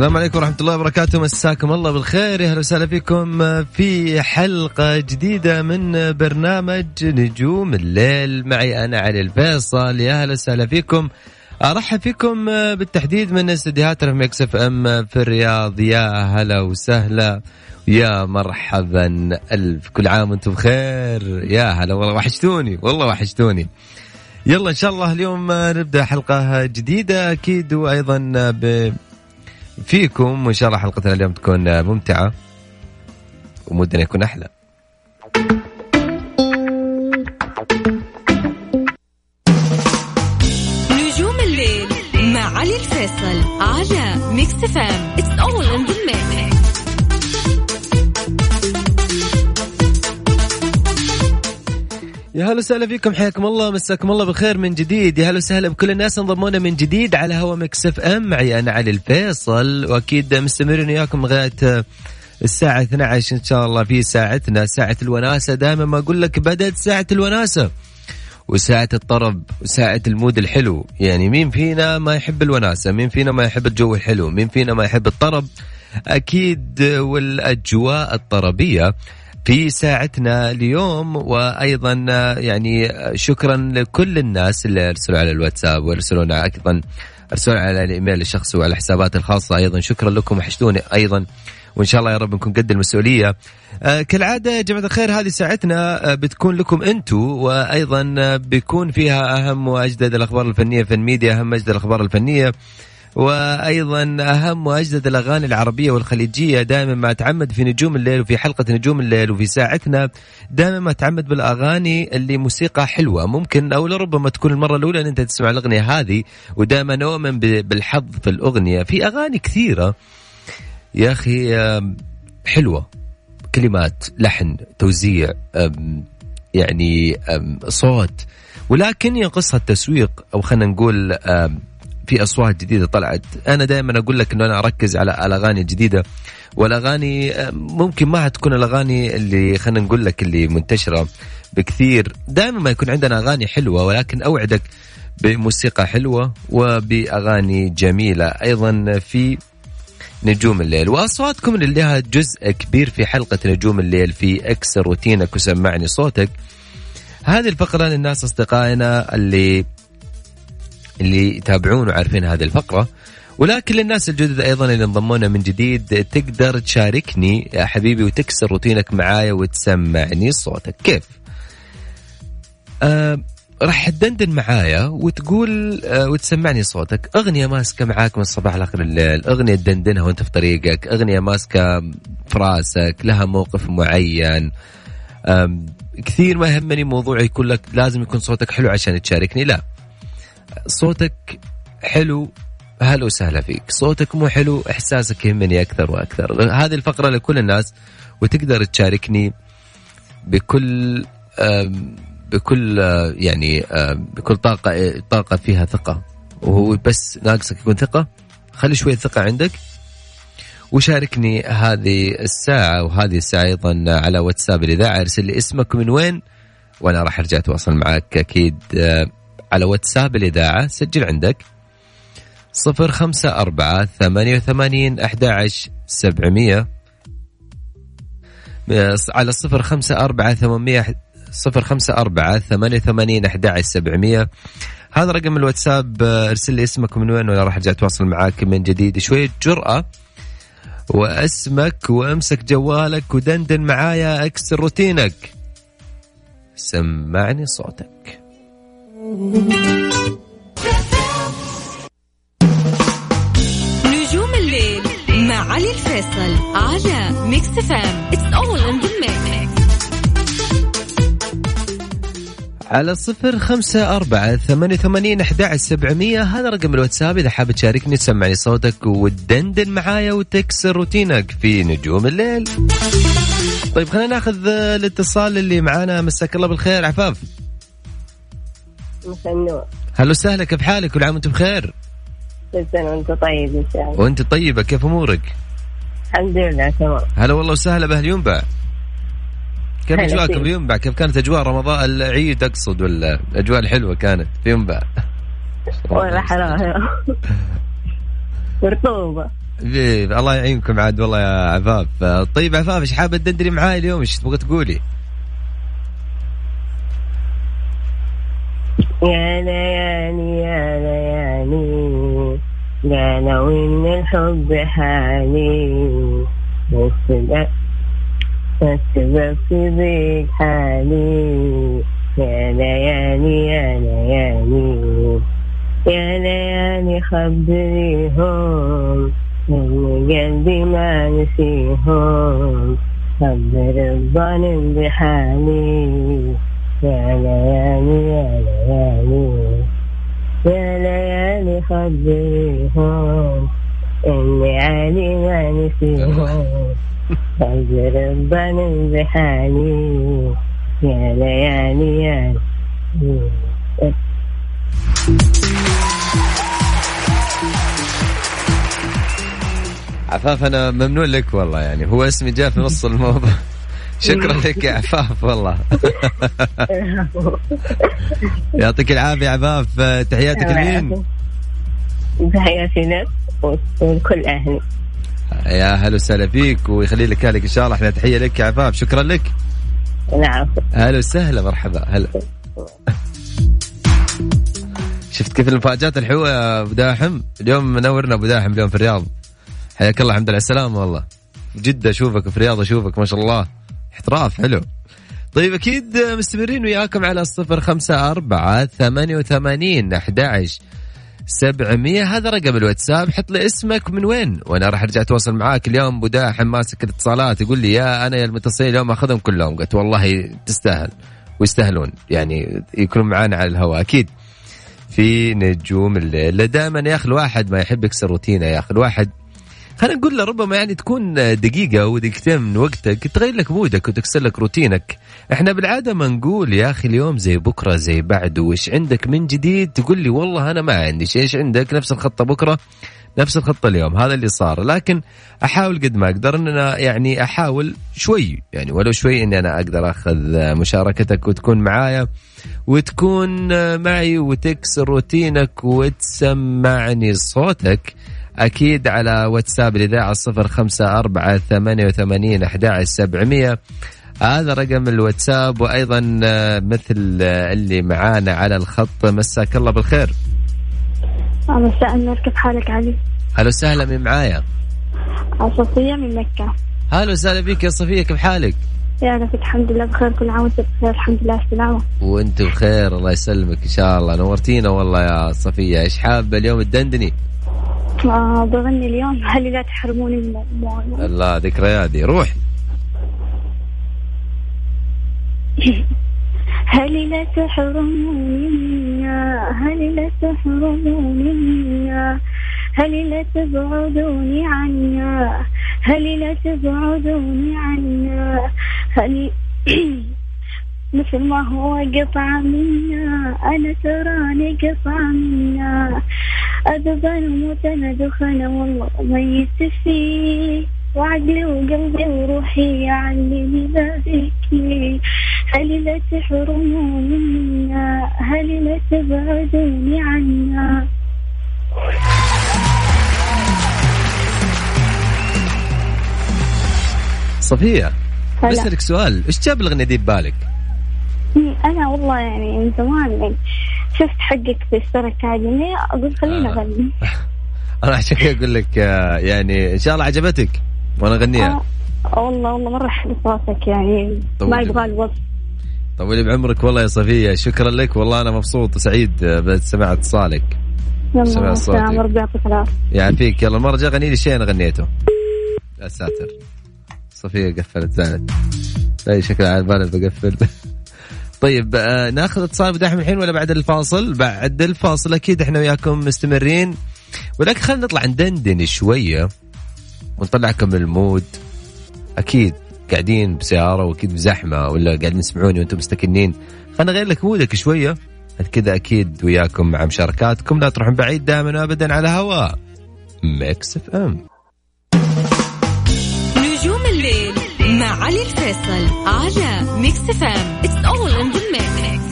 السلام عليكم ورحمة الله وبركاته. مساكم الله بالخير. أهلا وسهلا فيكم في حلقة جديدة من برنامج نجوم الليل. معي أنا علي الفيصل. يا أهلا وسهلا فيكم. أرحب فيكم بالتحديد من استديوهات ميكس FM في الرياض. يا هلا وسهلا. يا مرحبا. ألف كل عام وأنتم بخير. يا هلا. والله وحشتوني. والله وحشتوني. يلا إن شاء الله اليوم نبدأ حلقة جديدة أكيد وأيضا ب فيكم وان شاء الله حلقتنا اليوم تكون ممتعة ومدنا يكون أحلى. نجوم الليل مع علي الفيصل على ميكس FM it's all in the يا هلا وسهلا فيكم حياكم الله مساكم الله بالخير من جديد. يا هلا وسهلا بكل الناس انضمونا من جديد على هوا مكس FM. معي أنا علي الفيصل وأكيد مستمرين وياكم لغاية الساعة 12 إن شاء الله في ساعتنا. ساعة الوناسة دائما ما أقول لك بدأت ساعة الوناسة وساعة الطرب وساعة المود الحلو. يعني مين فينا ما يحب الوناسة؟ مين فينا ما يحب الجو الحلو؟ مين فينا ما يحب الطرب؟ أكيد والأجواء الطربية في ساعتنا اليوم وأيضا يعني شكرا لكل الناس اللي أرسلوا على الواتساب وارسلونا أيضا أرسلوا على الإيميل الشخصي وعلى حسابات الخاصة. أيضا شكرا لكم وحشتوني أيضا. وإن شاء الله يا رب نكون قد المسؤولية. آه كالعادة يا جماعة الخير هذه ساعتنا آه بتكون لكم أنتم وأيضا آه بيكون فيها أهم وأجدد الأخبار الفنية في الميديا أهم واجدد الأخبار الفنية. وأيضا أهم وأجدد الأغاني العربية والخليجية دائما ما اتعمد في نجوم الليل وفي حلقة نجوم الليل وفي ساعتنا دائما ما اتعمد بالأغاني اللي موسيقى حلوة. ممكن أو لربما تكون المرة الأولى إن أنت تسمع الأغنية هذه ودائما نؤمن بالحظ في الأغنية. في أغاني كثيرة يا أخي حلوة. كلمات لحن توزيع يعني صوت. ولكن ينقصها التسويق أو خلينا نقول في أصوات جديدة طلعت. أنا دائما أقول لك إنه أنا أركز على الأغاني الجديدة. والأغاني ممكن ما تكون الأغاني اللي خلينا نقول لك اللي منتشرة بكثير. دائما ما يكون عندنا أغاني حلوة ولكن أوعدك بموسيقى حلوة وبأغاني جميلة. أيضا في نجوم الليل. وأصواتكم اللي لها جزء كبير في حلقة نجوم الليل في أكسر روتينك وسمعني صوتك. هذه الفقرة للناس أصدقائنا اللي اللي يتابعون وعارفين هذه الفقرة. ولكن للناس الجدد أيضا اللي انضمونا من جديد تقدر تشاركني يا حبيبي وتكسر روتينك معايا وتسمعني صوتك. كيف؟ آه راح تدندن معايا وتقول آه وتسمعني صوتك. أغنية ماسكة معاك من الصباح لآخر الليل. أغنية تدندنها وأنت في طريقك. أغنية ماسكة في راسك لها موقف معين. كثير ما يهمني موضوع يكون لك لازم يكون صوتك حلو عشان تشاركني. لا. صوتك حلو هلا وسهلا فيك. صوتك مو حلو إحساسك يهمني أكثر وأكثر. هذه الفقرة لكل الناس وتقدر تشاركني بكل بكل يعني بكل طاقة طاقة فيها ثقة. وهو بس ناقصك يكون ثقة. خلي شوية ثقة عندك. وشاركني هذه الساعة وهذه الساعة أيضا على واتساب الاذاعه ارسل لي اسمك من وين وأنا راح أرجع أتواصل معك أكيد. على واتساب الإذاعة سجل عندك صفر خمسة أربعة ثمانية وثمانين أحد سبعمية. على صفر خمسة أربعة ثمانمية صفر خمسة أربعة ثمانية وثمانين أحد سبعمية. هذا رقم الواتساب ارسل لي اسمك من وين ولا راح ارجع أتواصل معاك من جديد. شوية جرأة وأسمك وأمسك جوالك ودندن معايا أكسر روتينك. سمعني صوتك. نجوم الليل مع علي الفيصل على ميكس FM it's all in the على صفر خمسة أربعة ثمانية وثمانين أحد سبعمية. هذا رقم الواتساب. إذا حاب تشاركني تسمعني صوتك وتدندن معايا وتكسر روتينك في نجوم الليل. طيب خلينا ناخذ الاتصال اللي معانا. مساك الله بالخير عفاف. مساء النور هلا وسهلا كيف حالك؟ كل عام وانت بخير؟ كل سنة وانت طيب إن شاء الله. وانت طيبة كيف أمورك؟ الحمد لله تمام. هلا والله وسهلا بأهل ينبع. كيف أجواءكم فيك. بينبع؟ كيف كانت أجواء رمضان؟ العيد أقصد ولا الاجواء الحلوة كانت في ينبع؟ ولا حرارة ورطوبة إيه، الله يعينكم عاد والله يا عفاف. طيب عفاف إيش حابه تدندري معاي اليوم؟ إيش تبغى تقولي؟ يا ليالي يا ليالي يا لو إن الحب حالي. بس بس بس بيك حالي. يا ليالي يا ليالي يا ليالي خبريهم من قلبي ما نسيهم خبر الظالم بحالي. يا ليالي يا ليالي يا ليالي خبريهم إني عالي ما نسيهم خبر الظالم بحالي يا ليالي يا ليالي عفاف أنا ممنون لك والله يعني هو اسمي جاء في نص الموضوع. شكرا لك يا عفاف والله. يعطيك العافية عفاف. تحياتك لمين؟ تحياتي لك ولكل أهلي. يا هلا وسهلا فيك ويخلي لك أهلك إن شاء الله. إحنا تحية لك يا عفاف. شكرا لك. نعم هلا وسهلا مرحبا. هلا. شفت كيف المفاجآت الحلوة يا أبو داحم؟ اليوم منورنا أبو داحم اليوم في الرياض. حياك الله الحمد لله. السلامه والله. جدة أشوفك في الرياض أشوفك ما شاء الله. احتراف حلو. طيب أكيد مستمرين وياكم على الصفر خمسة أربعة ثمانية وثمانين أحد سبعمية. هذا رقم الواتساب. حط لي اسمك من وين وأنا راح أرجع أتواصل معاك. اليوم داحم ماسك الاتصالات يقول لي يا أنا يا المتصلين اليوم أخذهم كلهم. قلت والله تستاهل. ويستاهلون يعني يكونوا معانا على الهواء. أكيد. في نجوم الليل. دائما يا أخي الواحد ما يحب يكسر روتينه يا أخي الواحد خلينا نقول له ربما يعني تكون دقيقة أو دقيقتين من وقتك تغير لك مودك وتكسر لك روتينك. إحنا بالعادة ما نقول يا أخي اليوم زي بكرة زي بعده وإيش عندك من جديد؟ تقول لي والله أنا ما عندي إيش عندك؟ نفس الخطة بكرة نفس الخطة اليوم. هذا اللي صار. لكن أحاول قد ما أقدر أن أنا يعني أحاول شوي يعني ولو شوي أني أنا أقدر أخذ مشاركتك وتكون معايا وتكون معي وتكسر روتينك وتسمعني صوتك. أكيد على واتساب الإذاعة صفر خمسة أربعة ثمانية وثمانين أحد سبعمية. هذا رقم الواتساب وأيضا مثل اللي معانا على الخط. مساك الله بالخير. مساء النور كيف حالك علي؟ هلا وسهلا من معايا؟ صفية من مكة. هلا وسهلا بك يا صفية كيف حالك؟ يا رفيق الحمد لله بخير كل عام وأنت بخير الحمد لله السلامة. وانت بخير الله يسلمك إن شاء الله. نورتينا والله يا صفية. إيش حابة اليوم تدندني؟ آه بغني اليوم؟ هل لا تحرموني من الموت الله ذكرياتي روح هل لا تحرموني منا هل لا تحرموني منا هل لا تبعدوني عنا هل لا تبعدوني عنا هل مثل ما هو قطعة منا أنا تراني قطعة منا أذبان أموت أنا دخن والله ميت فيه وعقلي وقلبي وروحي يعلمني ذلك هل لا تحرموني منا هل لا تبعدوني عنا صفية. بسألك سؤال إيش جاب الأغنية دي ببالك؟ أنا والله يعني من زمان يعني شفت حقك في اشترك عادي أقول خلينا آه. أغني. أنا عشان كذا أقول لك آه، يعني إن شاء الله عجبتك وأنا أغنيها. آه، والله والله مرة حلو صوتك يعني ما. يبغى الوصف طولي بعمرك والله يا صفية. شكرا لك والله أنا مبسوط وسعيد آه، بسمع اتصالك. سمع صوتك. ربي يعطيك العافية. يعافيك. يلا المرة الجاية غني لي شيء أنا غنيته. يا ساتر. صفية قفلت زعلت. اي شكل على بالي بقفل طيب آه ناخذ اتصال بداحم الحين ولا بعد الفاصل؟ بعد الفاصل أكيد إحنا وياكم مستمرين. ولكن خلينا نطلع ندندن شوية ونطلعكم من ال mood. أكيد قاعدين بسيارة وأكيد بزحمة ولا قاعدين تسمعوني وأنتم مستكنين. خلينا نغير لك mood ك شوية. كذا أكيد وياكم مع مشاركاتكم. لا تروحون بعيد دائما وابدا على هواء Mix FM. نجوم الليل مع علي الفيصل على Mix FM it's all in the mix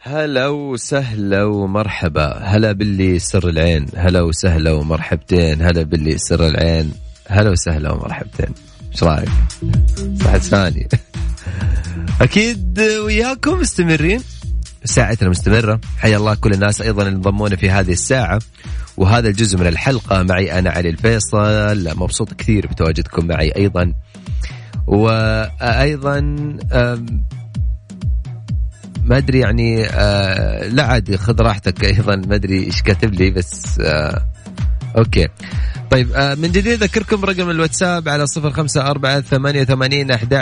هلا وسهلا ومرحبا. هلا باللي سر العين. هلا وسهلا ومرحبتين. هلا باللي سر العين. هلا وسهلا ومرحبتين. إيش رأيك؟ صحة ثاني. أكيد وياكم مستمرين. ساعتنا مستمرة. حيا الله كل الناس أيضا انضمونا في هذه الساعة. وهذا الجزء من الحلقة. معي أنا علي الفيصل. مبسوط كثير بتواجدكم معي أيضا. وأيضا ما أدري يعني آه لا عادي خذ راحتك أيضا. ما أدري إيش كاتب لي بس آه أوكي. طيب آه من جديد أذكركم رقم الواتساب على صفر خمسة أربعة ثمانية وثمانين أحد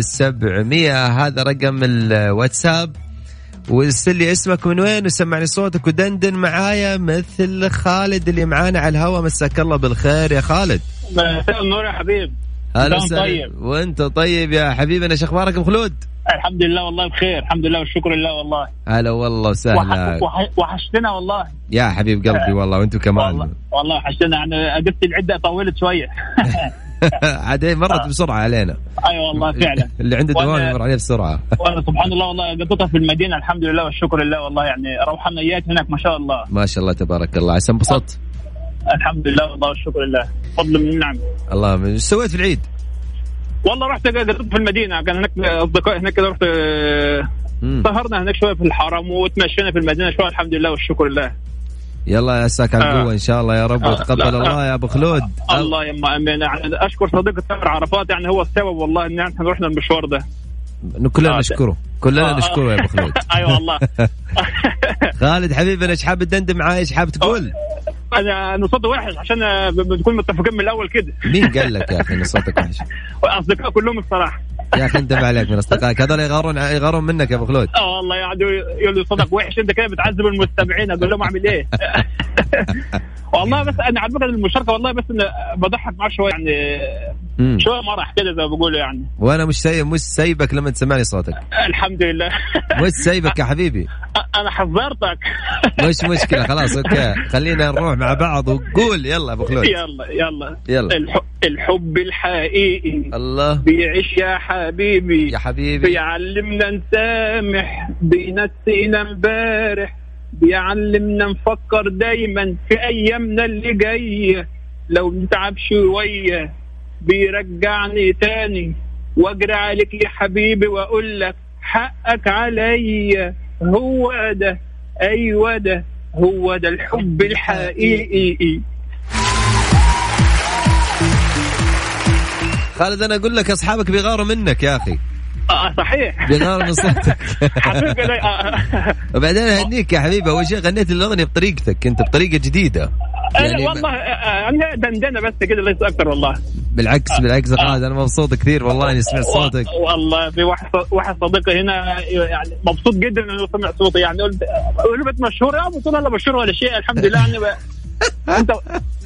سبعمية. هذا رقم الواتساب. وارسل لي اسمك من وين وسمعني صوتك ودندن معايا مثل خالد اللي معانا على الهواء. مساك الله بالخير يا خالد. مساء النور يا حبيب. هلا طيب. وأنت طيب يا حبيبنا إيش أخبارك أبو خلود؟ الحمد لله والله بخير الحمد لله والشكر لله والله. هلا والله وسهلا. وح... وح... وحشتنا والله. يا حبيب قلبي والله وأنتم كمان. والله والله وحشتنا. يعني قفت العدة طولت شوية. عاد إيه، مرت بسرعة علينا. أيوه والله فعلا. اللي عنده دوام يمر عليه بسرعة. وأنا سبحان الله والله قضيتها في المدينة الحمد لله والشكر لله والله يعني روحانيات هناك ما شاء الله. ما شاء الله تبارك الله. عسى انبسطت. الحمد لله والله والشكر لله. فضل من النعم. الله إيش سويت في العيد؟ والله رحت قضيت في المدينة. كان هناك أصدقاء هناك كده رحت آه،. سهرنا هناك شوية في الحرم وتمشينا في المدينة شوية الحمد لله والشكر لله. يلا يا ساك على آه. القوه إن شاء الله يا رب آه. وتقبل. الله يا أبو خلود الله يما أمين يعني أشكر صديقي تامر عرفات يعني هو السبب والله إن إحنا رحنا المشوار ده كلنا آه. نشكره كلنا آه. نشكره يا أبو خلود أيوه والله خالد حبيبنا إيش حاب تدندن معاي إيش حاب تقول؟ أنا أنا صوتي وحش عشان بنكون متفقين من الأول كده. مين قال لك يا أخي إن صوتك وحش؟ واصدقاء كلهم الصراحة. يا أخي انت ما عليك من أصدقائك هذول يغارون يغارون منك يا أبو خلود. آه والله يقعدوا يقولوا لي صوتك وحش أنت كده بتعذب المستمعين أقول لهم أعمل إيه؟ والله بس أنا على فكرة المشاركة والله بس بضحك معاه شوية يعني مم. شوية مرح كده زي ما بيقولوا يعني. وأنا مش سايب مش سايبك لما تسمعني صوتك. الحمد لله. مش سايبك يا حبيبي. أنا حذرتك. مش مشكلة خلاص أوكي. خلينا نروح مع بعض وقول. يلا أبو خلود. يلا يلا. يلا. الح- الحب الحقيقي. الله. بيعيش يا حبيبي. يا حبيبي. بيعلمنا نسامح. بينسينا امبارح. بيعلمنا نفكر دايما في أيامنا اللي جاية. لو نتعب شوية بيرجعني تاني واجري عليك يا حبيبي واقول لك حقك عليا. هو ده أيوه ده هو ده الحب الحقيقي. خالد أنا أقول لك أصحابك بيغاروا منك يا أخي. آه صحيح. بيغاروا من صوتك. حقيقة ده- آه. وبعدين اهنيك يا حبيبي أول شيء غنيت الأغنية بطريقتك أنت بطريقة جديدة. يعني والله آه، أنا دندنة بس كده ليس أكثر والله. بالعكس بالعكس خالد أنا مبسوط كثير والله إني سمعت صوتك. والله في واحد واحد صديقي هنا يعني مبسوط جدا إنه سمع صوتي. يعني قلت قلت مشهور يا قلت له لا مشهور ولا شيء الحمد لله. يعني. أنت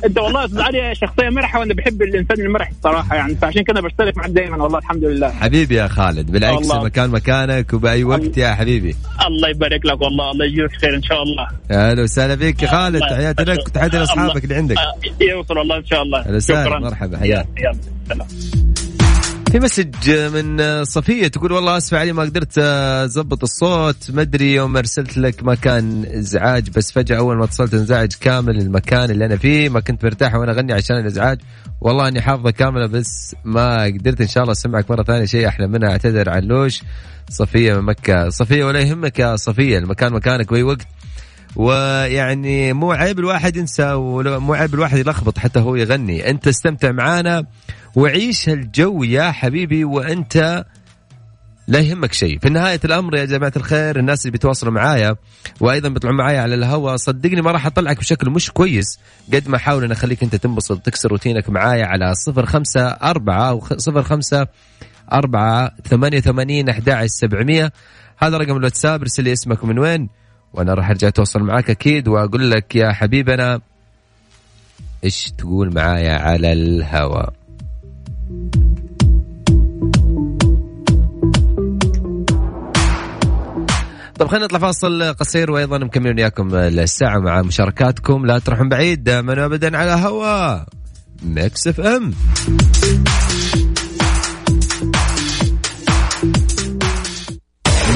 انت والله أستاذ علي شخصيه مرحه وأنا بحب الإنسان المرح الصراحة يعني فعشان كده بشترك معك دائما والله الحمد لله. حبيبي يا خالد بالعكس والله. مكان مكانك وبأي وقت يا حبيبي. الله يبارك لك والله الله يجزيك خير إن شاء الله. أهلا وسهلا بك يا خالد الله- تحياتي لك. وتحياتي لأصحابك اللي عندك. آه، يوصل الله إن شاء الله. شكرا. مرحبا، حياك. يلا سلام. في مسج من صفية تقول والله أسف علي ما قدرت اضبط الصوت. ما أدري يوم أرسلت لك ما كان إزعاج بس فجأة أول ما اتصلت انزعج كامل المكان اللي أنا فيه ما كنت مرتاح وأنا أغني عشان الإزعاج. والله إني حافظة كاملة بس ما قدرت إن شاء الله أسمعك مرة ثانية شيء أحلى منها اعتذر عن لوش. صفية من مكة. صفية ولا يهمك يا صفية المكان مكانك باي وقت. ويعني مو عيب الواحد ينسى ومو عيب الواحد يلخبط حتى هو يغني. أنت استمتع معانا. وعيش هالجو يا حبيبي وأنت لا يهمك شيء. في نهاية الأمر يا جماعة الخير الناس اللي بيتواصلوا معايا وأيضا بيطلعون معايا على الهواء صدقني ما راح أطلعك بشكل مش كويس. قد ما أحاول أن أخليك أنت تنبسط وتكسر روتينك معايا على صفر خمسة أربعة أو صفر خمسة أربعة ثمانية ثمانين أحد سبعمية. هذا رقم الواتساب ارسل لي اسمك من وين وأنا راح أرجع أتواصل معاك أكيد. وأقول لك يا حبيبنا إيش تقول معايا على الهواء؟ طب خلينا نطلع فاصل قصير وأيضا مكملين وياكم الساعة مع مشاركاتكم. لا تروحون بعيد دائما ابدا على هوا. Mix FM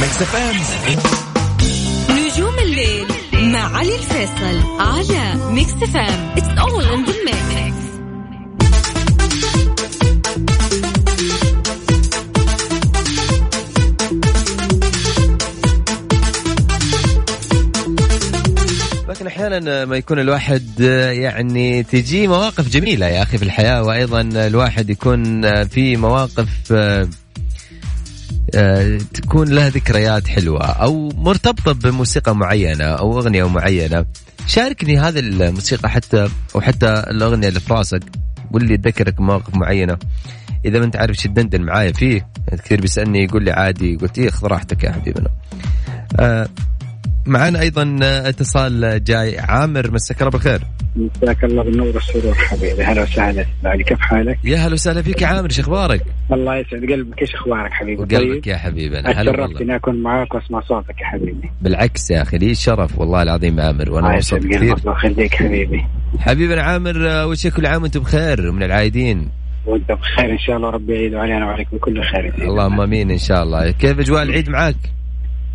Mix FM نجوم الليل مع علي الفيصل على Mix FM it's all in the mix أحيانا ما يكون الواحد يعني تجي مواقف جميلة يا أخي في الحياة وأيضا الواحد يكون في مواقف آه، تكون لها ذكريات حلوة أو مرتبطة بموسيقى معينة أو أغنية معينة. شاركني هذه الموسيقى حتى أو حتى الأغنية اللي في راسك قول لي تذكرك مواقف معينة. إذا ما أنت عارف إيش تدندن معايا فيه كثير بيسألني يقول لي عادي قلت إيه خذ راحتك يا حبيبنا. آه معنا أيضا اتصال جاي. عامر مساك الله بالخير. مساك الله بالنور والسرور حبيبي. هلا وسهلا. علي كيف حالك؟ يا هلا وسهلا فيك يا عامر. إيش أخبارك؟ الله يسعد قلبك. إيش أخبارك حبيبي؟ طيب؟ يا حبيبي. أنا هلا والله. إني أكون معاك وأسمع صوتك يا حبيبي. بالعكس يا أخي لي شرف والله العظيم عامر وأنا مبسوط كثير. الله يخليك حبيبي. حبيبنا عامر اول شيء كل عام وأنتم بخير من العايدين؟ وأنت بخير إن شاء الله. ربي يعيد علينا وعليك بكل خير اللهم آمين إن شاء الله. كيف أجواء العيد معك؟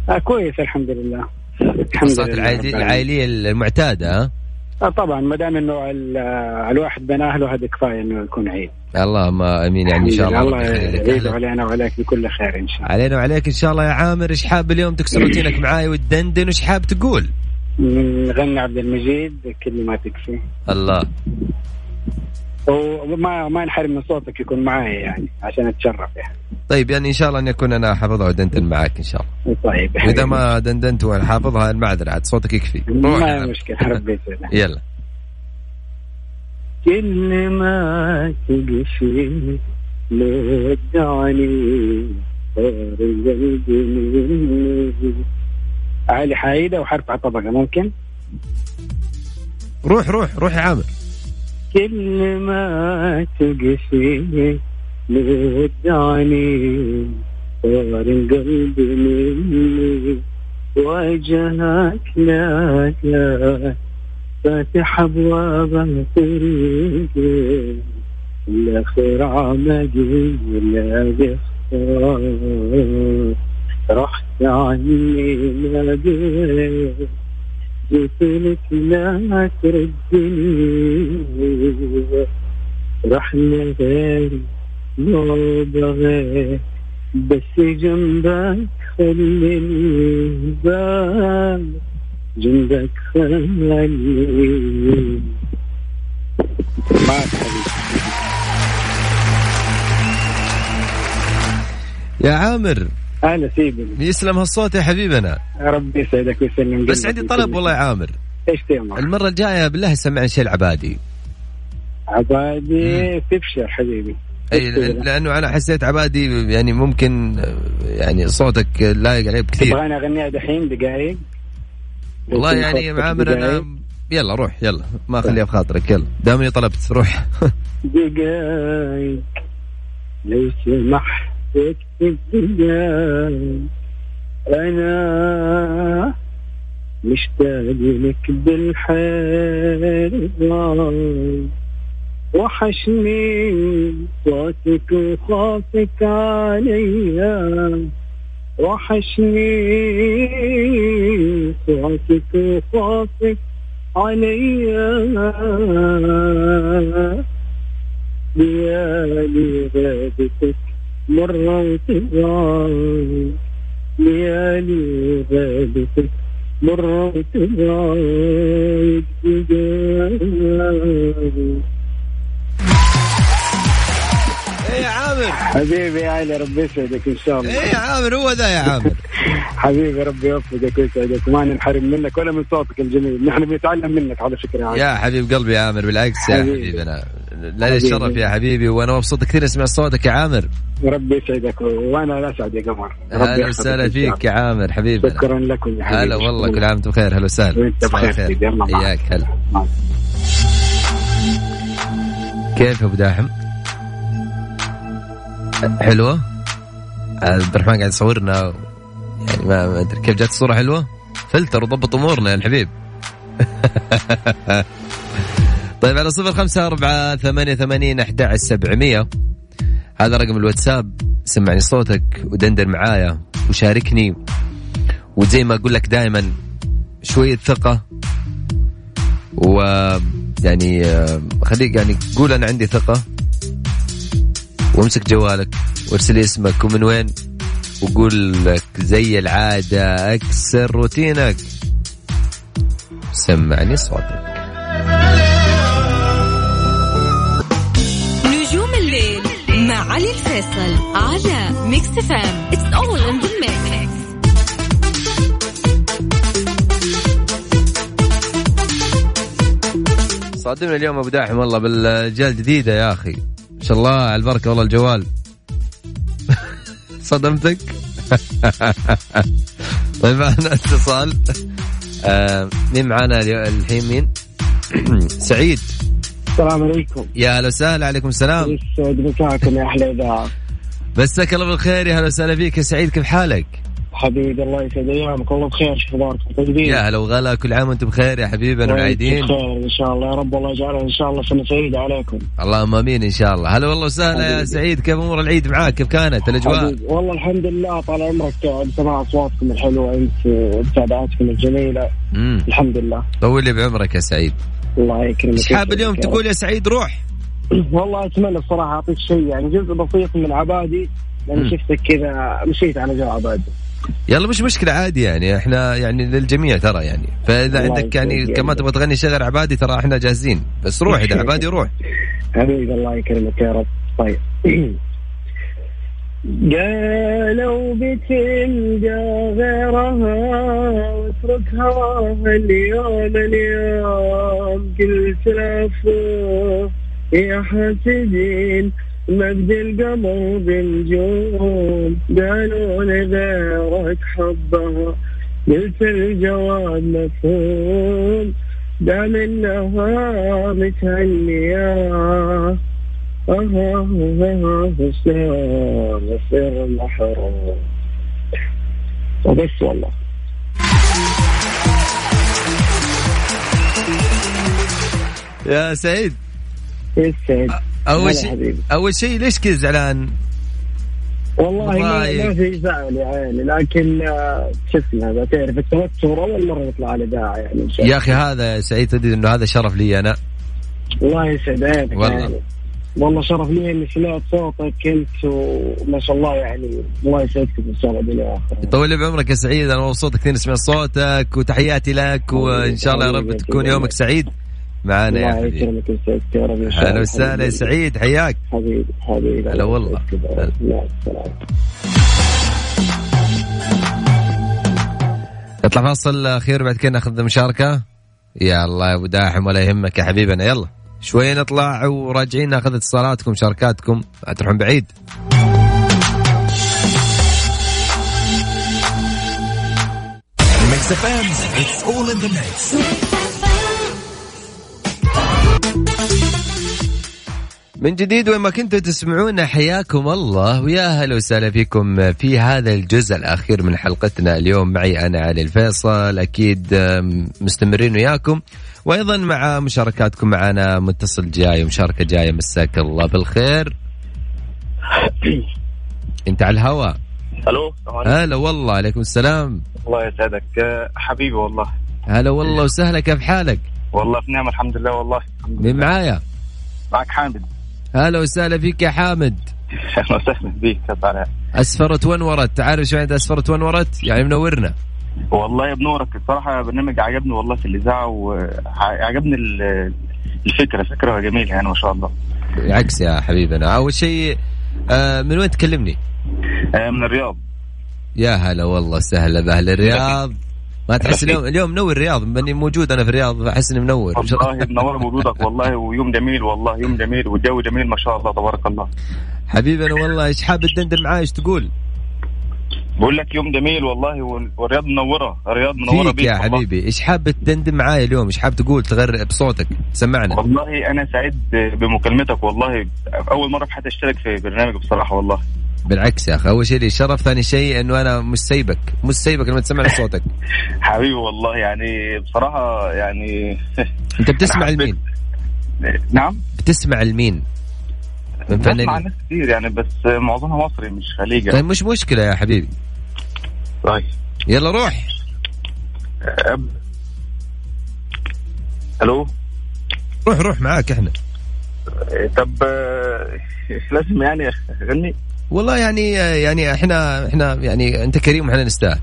آه كويس الحمد لله. الحمد لله العائليه المعتادة ها؟ آه طبعا ما دام إنه الواحد بين أهله هذا كفاية إنه يكون عيد. اللهم آمين يعني إن شاء الله الله علينا وعليك بكل خير إن شاء الله. علينا وعليك إن شاء الله يا عامر. إيش حاب اليوم تكسر روتينك معاي وتدندن؟ وايش حاب تقول؟ نغني عبد المجيد كل ما تكفي. الله. وما ما ينحرم من صوتك يكون معي يعني عشان أتشرف يعني. طيب يعني إن شاء الله اني اكون أنا حافظها ودندن معك إن شاء الله. طيب. وإذا ما دندنت وأنا حافظها المعذره عاد صوتك يكفي. ما مشكلة ربي يلا. كل ما تقفي لو ودعني صار قلبي مني. علي حايدة وحرف على طبقة ممكن؟ روح روح روح يا عامر. كل ما تقفي لودعني صار قلبي مني وجهك لا لا فاتح أبواب طريقي الآخر عمدي ولا بختار رحت عني ما قلت لك لا تردني رحنا غيري ما بغيت بس جنبك خليني بس جنبك خليني يا عامر. أهلا سيدي يسلم هالصوت يا حبيبنا. ربي يسعدك ويسلم بس عندي طلب والله يا عامر. إيش تأمر؟ المرة الجاية بالله سمعني شيء العبادي. عبادي تبشر حبيبي. أي لأنه أنا حسيت عبادي يعني ممكن يعني صوتك لايق عليه بكثير. تبغاني أغنيها دحين دقائق والله يعني يا عامر أنا يلا روح يلا. ما اخليها بخاطرك يلا. دامني طلبت روح. دقائق لو سمحت اكتب دقائق أنا مشتاق لك بالحيرة. وحشني صوتك وخوفك عليا. وحشني صوتك وخوفك عليا. ليالي غابتك مرة وتغار ليالي غابتك مرة وتغار إيه يا عامر. حبيبي يا علي ربي يسعدك إن شاء الله. إيه يا عامر هو ذا يا عامر؟ حبيبي ربي يوفقك ويسعدك وما ننحرم منك ولا من صوتك الجميل. نحن بنتعلم منك على فكره يا يا حبيب قلبي يا عامر بالعكس يا حبيبي. لا حبيبي. الشرف يا حبيبي وأنا مبسوط كثير اسمع صوتك يا عامر. ربي يسعدك وأنا لا أسعد يا قمر. ربي هلا يحفظك وسهلا فيك يا عامر الله. شكرا لكم يا حبيبي. هلا والله كل عام وأنتم بخير. هلا وسهلا. وأنت بخير. اياك هلا. كيف أبو داحم؟ حلوة؟ عبد الرحمن قاعد يصورنا. يعني ما أدري. كيف جات الصورة حلوة؟ فلتر وضبط أمورنا يا الحبيب. طيب على صفر خمسة أربعة ثمانية ثمانين أحد سبعمية. هذا رقم الواتساب. سمعني صوتك ودندن معايا وشاركني. وزي ما أقول لك دائما شوية ثقة. و يعني خليك يعني قول أنا عندي ثقة. وامسك جوالك وارسل لي اسمك ومن وين؟ وقول لك زي العادة أكسر روتينك. سمعني صوتك. نجوم الليل مع علي الفيصل على Mix FM it's all in the mix صادمنا اليوم أبو داحم والله بالجال جديده يا أخي. ما شاء الله على البركة والله الجوال. صدمتك؟ طيب معنا اتصال. آه مين اليو- الحين؟ مين؟ سعيد. السلام عليكم. يا هلا وسهلا عليكم السلام. يسعد مساكم يا أحلى إذاعة؟ مساك الله بالخير يا هلا وسهلا فيك. يا سعيد كيف حالك؟ حبيبي الله يسعد أيامك والله بخير شو اخباركم طيبين؟ يا هلا وغلا كل عام وأنتم بخير يا حبيبنا والعيدين بخير إن شاء الله يا رب الله يجعلها إن شاء الله سنه سعيده عليكم. اللهم آمين إن شاء الله. هلا والله وسهلا يا حبيبي. سعيد كيف أمور العيد معاك؟ كيف كانت الأجواء؟ حبيبي والله الحمد لله طال عمرك بسماع أصواتكم الحلوة أنت ومتابعاتكم الجميلة. امم الحمد لله. طول لي بعمرك يا سعيد. الله يكرمك إيش حاب اليوم تقول يا سعيد؟ روح. والله أتمنى الصراحة أعطيك شيء يعني جزء بسيط من عبادي مم. لاني شفتك كذا مشيت على جو عبادي. يلا مش مشكلة عادي يعني. إحنا يعني للجميع ترى يعني. فإذا الله عندك يعني. كمان تبغى تغني شغل عبادي ترى إحنا جاهزين. بس روح إذا عبادي روح. حبيبي الله يكرمك يا رب. طيب. قالوا بتلقى غيرها واترك هواها اليوم اليوم قلت لفوق يا حاسدين. مجد القمر بالجوم قالوا لغيرك حبها قلت الجواب مفهوم دام انها متهنية آه صار يصير محروم. وبس والله. يا سعيد. يسعد أول شيء. أول شيء ليش كذا زعلان؟ والله ما, في زعل يا عيني لكن آه، شو اسمه هذا تعرف التوتر أول مرة يطلع على اذاعه يعني. يا أخي هذا سعيد تدري إنه هذا شرف لي أنا الله يسعد عينك والله. يعني. والله شرف لي إني سمعت صوتك أنت وما شاء الله يعني الله يسعدكم إن شاء الله دنيا واخره يطول لي بعمرك يا سعيد أنا مبسوط كثير اسمع صوتك وتحياتي لك وإن شاء الله يا رب تكون يومك سعيد معانا يا الله حبيبي أهلا وسهلا. يا سعيد حياك. حبيبي حبيبي. هلا والله. نطلع فاصل أخير بعد كده ناخذ مشاركة. يا الله يا أبو داحم ولا يهمك يا حبيبنا. يلا. شوي نطلع وراجعين ناخذ اتصالاتكم مشاركاتكم. لا تروحون بعيد. It's all in the mix. من جديد وين ما كنتوا تسمعونا حياكم الله. ويا هلا وسهلا فيكم في هذا الجزء الأخير من حلقتنا اليوم. معي أنا علي الفيصل أكيد مستمرين وياكم. وأيضا مع مشاركاتكم معنا متصل جاي ومشاركه جاية مساك الله بالخير. أنت على الهواء؟ ألو هلا والله عليكم السلام. الله يسعدك. حبيبي والله. هلا والله وسهلا كيف حالك؟ والله في نعمه الحمد لله والله مين. معايا؟ معك حامد. هلا وسهلا فيك يا حامد. أهلا وسهلا بيك حالك؟ أسفرت ونورت تعرف شو يعني أسفرت ونورت يعني منورنا. والله بنورك الصراحة برنامج عجبني والله في الإذاعة وعجبني ال- الفكرة فكرة جميلة يعني ما شاء الله. عكس يا حبيبنا. أول شيء آه من وين تكلمني؟ آه، من الرياض. يا هلا والله سهلا بأهل الرياض. ما تحس اليوم اليوم منور الرياض باني موجود أنا في الرياض أحس إني منور. والله منور بوجودك والله ويوم جميل والله يوم جميل والجو جميل ما شاء الله تبارك الله. حبيبنا والله إيش حاب تدندن معاي؟ إيش تقول؟ بقول لك يوم جميل والله وال- والرياض منورة الرياض منورة فيك بيك يا والله. حبيبي. إيش حاب تدندن معاي اليوم؟ إيش حاب تقول؟ تغير بصوتك سمعنا. والله أنا سعيد بمكالمتك والله أول مرة في حياتي أشترك في برنامج بصراحة والله. بالعكس يا أخي. أول شيء لي شرف ثاني شيء إنه أنا مش سايبك. مش سايبك لما تسمع صوتك. حبيبي والله يعني بصراحة يعني أنت بتسمع لمين؟ نعم؟ بتسمع لمين؟ من بسمع ناس كتير يعني بس معظمها مصري مش خليجي. طيب مش مشكلة يا حبيبي. طيب. يلا روح. أب- ألو؟ روح روح معاك إحنا. طب آه، لازم يعني أغني. والله يعني يعني إحنا إحنا يعني انت كريم وإحنا نستاهل.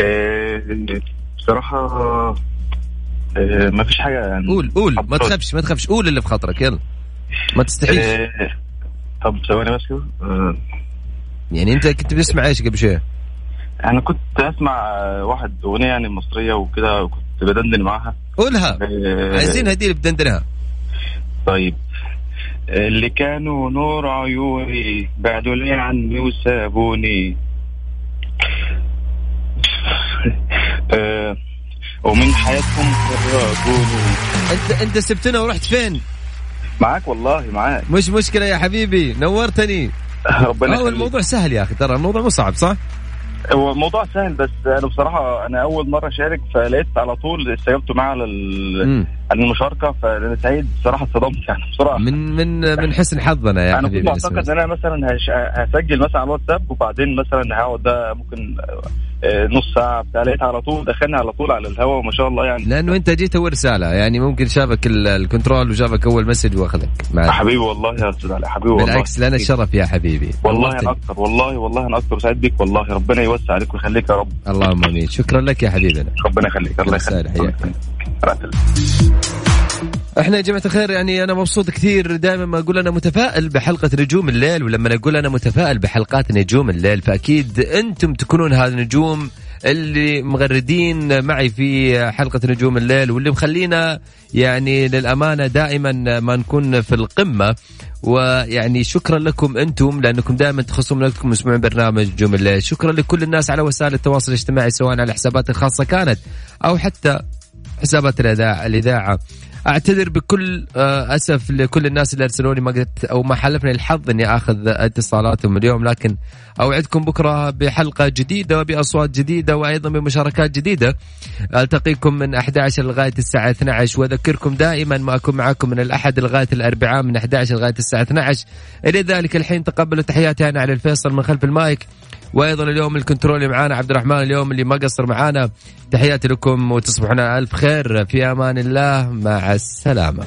آه، بصراحة آه، ما فيش حاجة يعني. قول قول ما تخافش ما تخافش. قول اللي في خاطرك يلا. ما تستحيش آه، طب ثواني بس كده. آه، يعني انت كنت بتسمع إيش قبل شوية؟ أنا كنت أسمع واحد أغنية يعني مصرية وكده وكنت بدندن معاها. قولها. آه، عايزين هدي اللي بدندنها. طيب. اللي كانوا نور عيوني بعدوا لي عني وسابوني آه، ومن حياتهم فرقوني انت أنت سبتنا ورحت فين؟ معاك والله معاك مش مشكلة يا حبيبي نورتني ربنا هو يخليك. الموضوع سهل يا أخي ترى الموضوع مو صعب صح؟ هو الموضوع سهل بس أنا بصراحة أنا أول مرة أشارك فلقيت على طول استجبت معاه على المشاركة فانا سعيد بصراحة اتصدمت يعني بصراحه من من من حسن حظنا يا أنا كنت معتقد إن أنا مثلا هش... هسجل مثلا على الواتساب وبعدين مثلا هقعد ده ممكن آه، نص ساعة بتاع لقيت على طول دخلني على طول على الهواء وما شاء الله يعني. لأنه أنت جيت أول رسالة يعني ممكن شافك ال- ال control وشافك أول message وأخذك. حبيبي والله يا أستاذ علي حبيبي والله. بالعكس لنا الشرف يا حبيبي. والله. أنا أكثر والله والله أنا أكثر سعيد بك والله ربنا يوسع عليك ويخليك يا رب. اللهم آمين. شكرا لك يا حبيبنا. ربنا يخليك الله يخليك. حياك. إحنا يا جماعة الخير يعني أنا مبسوط كثير دائما ما أقول أنا متفائل بحلقة نجوم الليل ولما أقول أنا متفائل بحلقات نجوم الليل فأكيد أنتم تكونون هذه النجوم اللي مغردين معي في حلقة نجوم الليل واللي مخلينا يعني للأمانة دائما ما نكون في القمة. ويعني شكرا لكم أنتم لأنكم دائما تخصصون لكم مسموعين برنامج الليل. شكرا لكل الناس على وسائل التواصل الاجتماعي سواء على حسابات الخاصة كانت أو حتى حسابات الإذاعة الإذاعة. أعتذر بكل آه، أسف لكل الناس اللي أرسلوا لي ما قدرت أو ما حلفني الحظ إني آخذ اتصالاتهم اليوم لكن أوعدكم بكرة بحلقة جديدة وبأصوات جديدة وأيضا بمشاركات جديدة. ألتقيكم من 11 لغاية الساعة 12 وأذكركم دائما ما أكون معكم من الأحد لغاية الأربعاء من 11 لغاية الساعة 12 إلى ذلك الحين تقبلوا تحياتي أنا على الفيصل من خلف المايك. وأيضا اليوم الكنترول معانا عبد الرحمن اليوم اللي ما قصر معانا. تحياتي لكم وتصبحون ألف خير. في أمان الله. مع السلامة.